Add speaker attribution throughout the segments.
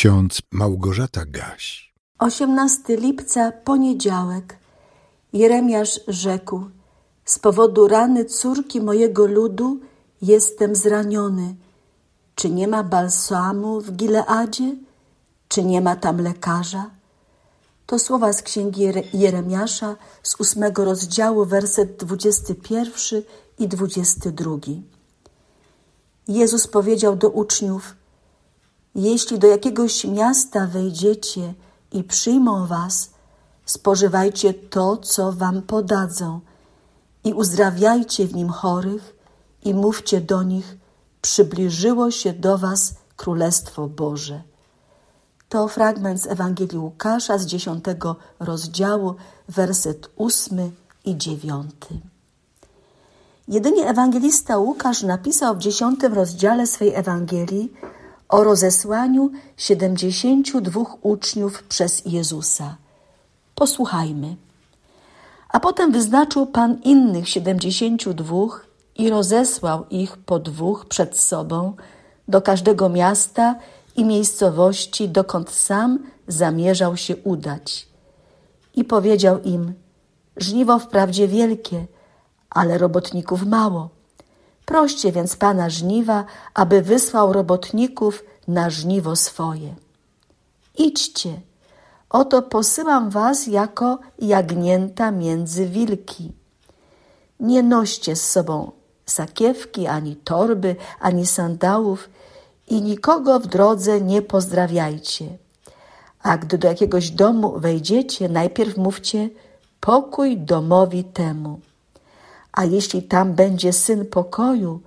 Speaker 1: Ksiądz Małgorzata Gaś.
Speaker 2: 18 lipca, poniedziałek. Jeremiasz rzekł: Z powodu rany córki mojego ludu jestem zraniony. Czy nie ma balsamu w Gileadzie? Czy nie ma tam lekarza? To słowa z księgi Jeremiasza z ósmego rozdziału, werset 21 i 22. Jezus powiedział do uczniów: Jeśli do jakiegoś miasta wejdziecie i przyjmą was, spożywajcie to, co wam podadzą, i uzdrawiajcie w nim chorych, i mówcie do nich: Przybliżyło się do was Królestwo Boże. To fragment z Ewangelii Łukasza z dziesiątego rozdziału, werset ósmy i dziewiąty. Jedynie ewangelista Łukasz napisał w dziesiątym rozdziale swej Ewangelii o rozesłaniu siedemdziesięciu dwóch uczniów przez Jezusa. Posłuchajmy. A potem wyznaczył Pan innych siedemdziesięciu dwóch i rozesłał ich po dwóch przed sobą do każdego miasta i miejscowości, dokąd sam zamierzał się udać. I powiedział im: Żniwo wprawdzie wielkie, ale robotników mało. Proście więc pana żniwa, aby wysłał robotników na żniwo swoje. Idźcie, oto posyłam was jako jagnięta między wilki. Nie noście z sobą sakiewki, ani torby, ani sandałów i nikogo w drodze nie pozdrawiajcie. A gdy do jakiegoś domu wejdziecie, najpierw mówcie pokój domowi temu. A jeśli tam będzie syn pokoju,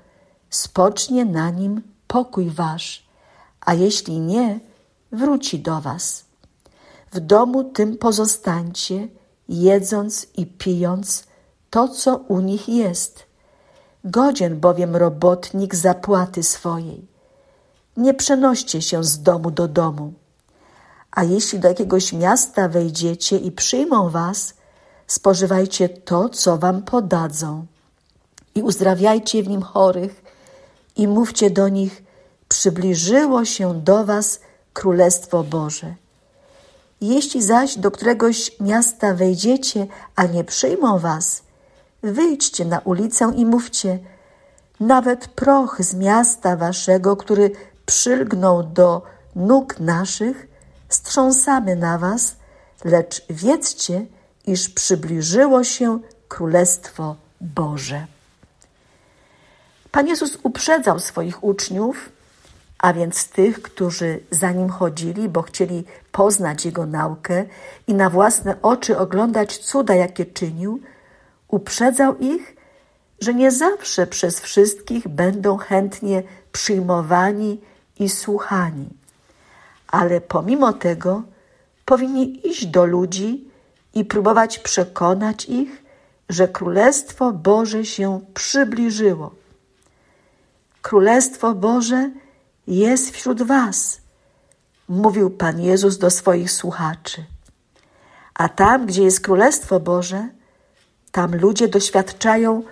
Speaker 2: spocznie na nim pokój wasz, a jeśli nie, wróci do was. W domu tym pozostańcie, jedząc i pijąc to, co u nich jest. Godzien bowiem robotnik zapłaty swojej. Nie przenoście się z domu do domu. A jeśli do jakiegoś miasta wejdziecie i przyjmą was, spożywajcie to, co wam podadzą i uzdrawiajcie w nim chorych i mówcie do nich, przybliżyło się do was Królestwo Boże. Jeśli zaś do któregoś miasta wejdziecie, a nie przyjmą was, wyjdźcie na ulicę i mówcie, nawet proch z miasta waszego, który przylgnął do nóg naszych, strząsamy na was, lecz wiedzcie, iż przybliżyło się Królestwo Boże. Pan Jezus uprzedzał swoich uczniów, a więc tych, którzy za nim chodzili, bo chcieli poznać jego naukę i na własne oczy oglądać cuda, jakie czynił, uprzedzał ich, że nie zawsze przez wszystkich będą chętnie przyjmowani i słuchani, ale pomimo tego powinni iść do ludzi i próbować przekonać ich, że Królestwo Boże się przybliżyło. Królestwo Boże jest wśród Was, mówił Pan Jezus do swoich słuchaczy. A tam, gdzie jest Królestwo Boże, tam ludzie doświadczają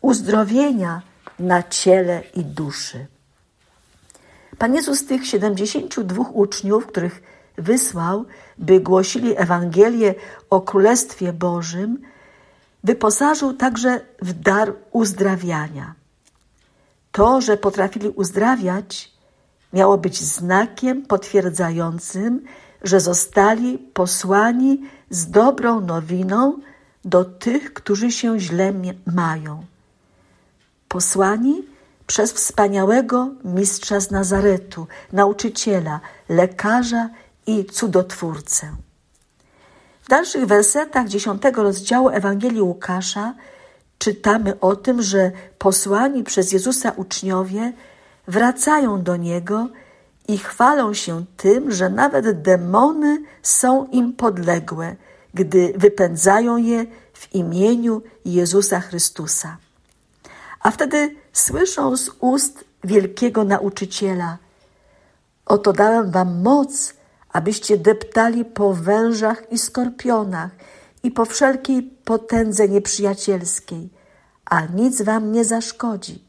Speaker 2: uzdrowienia na ciele i duszy. Pan Jezus tych 72 uczniów, których wysłał, by głosili Ewangelię o Królestwie Bożym, wyposażył także w dar uzdrawiania. To, że potrafili uzdrawiać, miało być znakiem potwierdzającym, że zostali posłani z dobrą nowiną do tych, którzy się źle mają. Posłani przez wspaniałego mistrza z Nazaretu, nauczyciela, lekarza i cudotwórcę. W dalszych wersetach dziesiątego rozdziału Ewangelii Łukasza czytamy o tym, że posłani przez Jezusa uczniowie wracają do Niego i chwalą się tym, że nawet demony są im podległe, gdy wypędzają je w imieniu Jezusa Chrystusa. A wtedy słyszą z ust wielkiego nauczyciela: Oto dałem wam moc, abyście deptali po wężach i skorpionach i po wszelkiej potędze nieprzyjacielskiej, a nic wam nie zaszkodzi.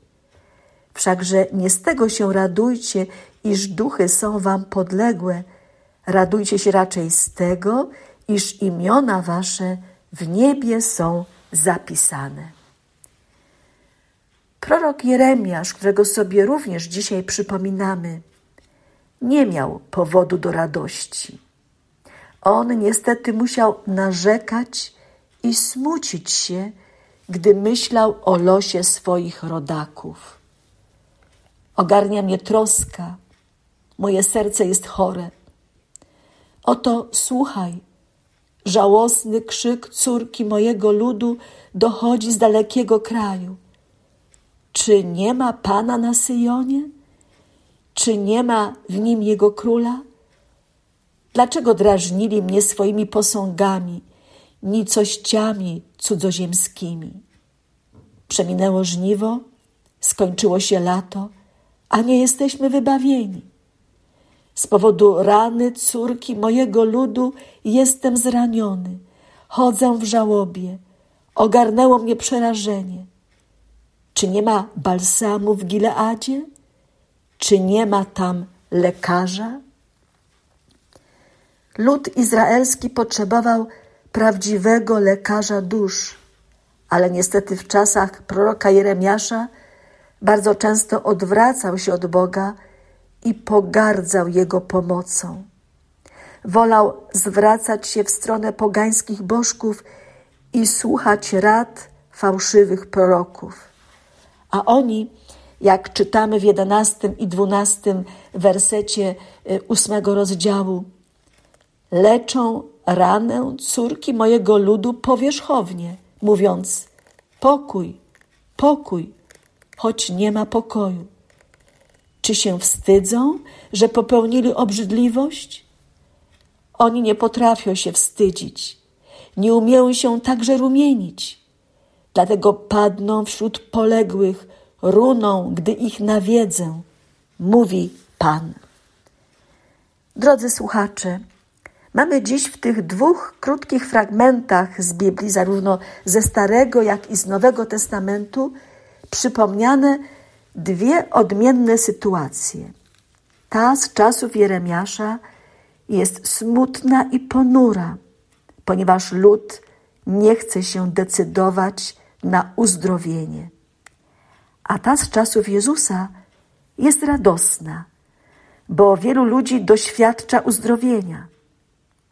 Speaker 2: Wszakże nie z tego się radujcie, iż duchy są wam podległe, Radujcie się raczej z tego, iż imiona wasze w niebie są zapisane. Prorok Jeremiasz, którego sobie również dzisiaj przypominamy, nie miał powodu do radości. On niestety musiał narzekać i smucić się, gdy myślał o losie swoich rodaków. Ogarnia mnie troska, moje serce jest chore. Oto słuchaj, żałosny krzyk córki mojego ludu dochodzi z dalekiego kraju. Czy nie ma Pana na Syjonie? Czy nie ma w nim Jego króla? Dlaczego drażnili mnie swoimi posągami, nicościami cudzoziemskimi? Przeminęło żniwo, skończyło się lato, a nie jesteśmy wybawieni. Z powodu rany córki mojego ludu jestem zraniony, chodzę w żałobie, ogarnęło mnie przerażenie. Czy nie ma balsamu w Gileadzie? Czy nie ma tam lekarza? Lud izraelski potrzebował prawdziwego lekarza dusz, ale niestety w czasach proroka Jeremiasza bardzo często odwracał się od Boga i pogardzał Jego pomocą. Wolał zwracać się w stronę pogańskich bożków i słuchać rad fałszywych proroków. A oni, jak czytamy w jedenastym i dwunastym wersecie y, ósmego rozdziału, leczą ranę córki mojego ludu powierzchownie, mówiąc: pokój, pokój, choć nie ma pokoju. Czy się wstydzą, że popełnili obrzydliwość? Oni nie potrafią się wstydzić, nie umieją się także rumienić. Dlatego padną wśród poległych runą, gdy ich nawiedzę, mówi Pan. Drodzy słuchacze, mamy dziś w tych dwóch krótkich fragmentach z Biblii, zarówno ze Starego, jak i z Nowego Testamentu, przypomniane dwie odmienne sytuacje. Ta z czasów Jeremiasza jest smutna i ponura, ponieważ lud nie chce się decydować na uzdrowienie. A ta z czasów Jezusa jest radosna, bo wielu ludzi doświadcza uzdrowienia.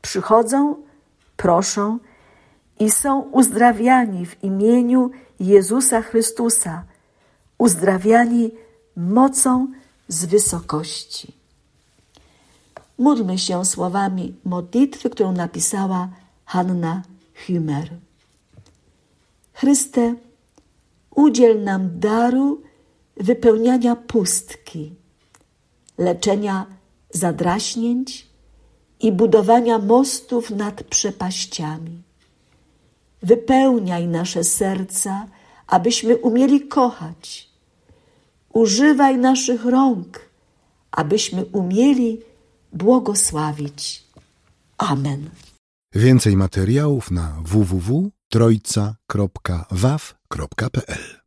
Speaker 2: Przychodzą, proszą i są uzdrawiani w imieniu Jezusa Chrystusa, uzdrawiani mocą z wysokości. Módlmy się słowami modlitwy, którą napisała Hanna Hümer. Chryste, udziel nam daru wypełniania pustki, leczenia zadraśnięć i budowania mostów nad przepaściami. Wypełniaj nasze serca, abyśmy umieli kochać. Używaj naszych rąk, abyśmy umieli błogosławić. Amen.
Speaker 1: Więcej materiałów na www.trojca.waw.pl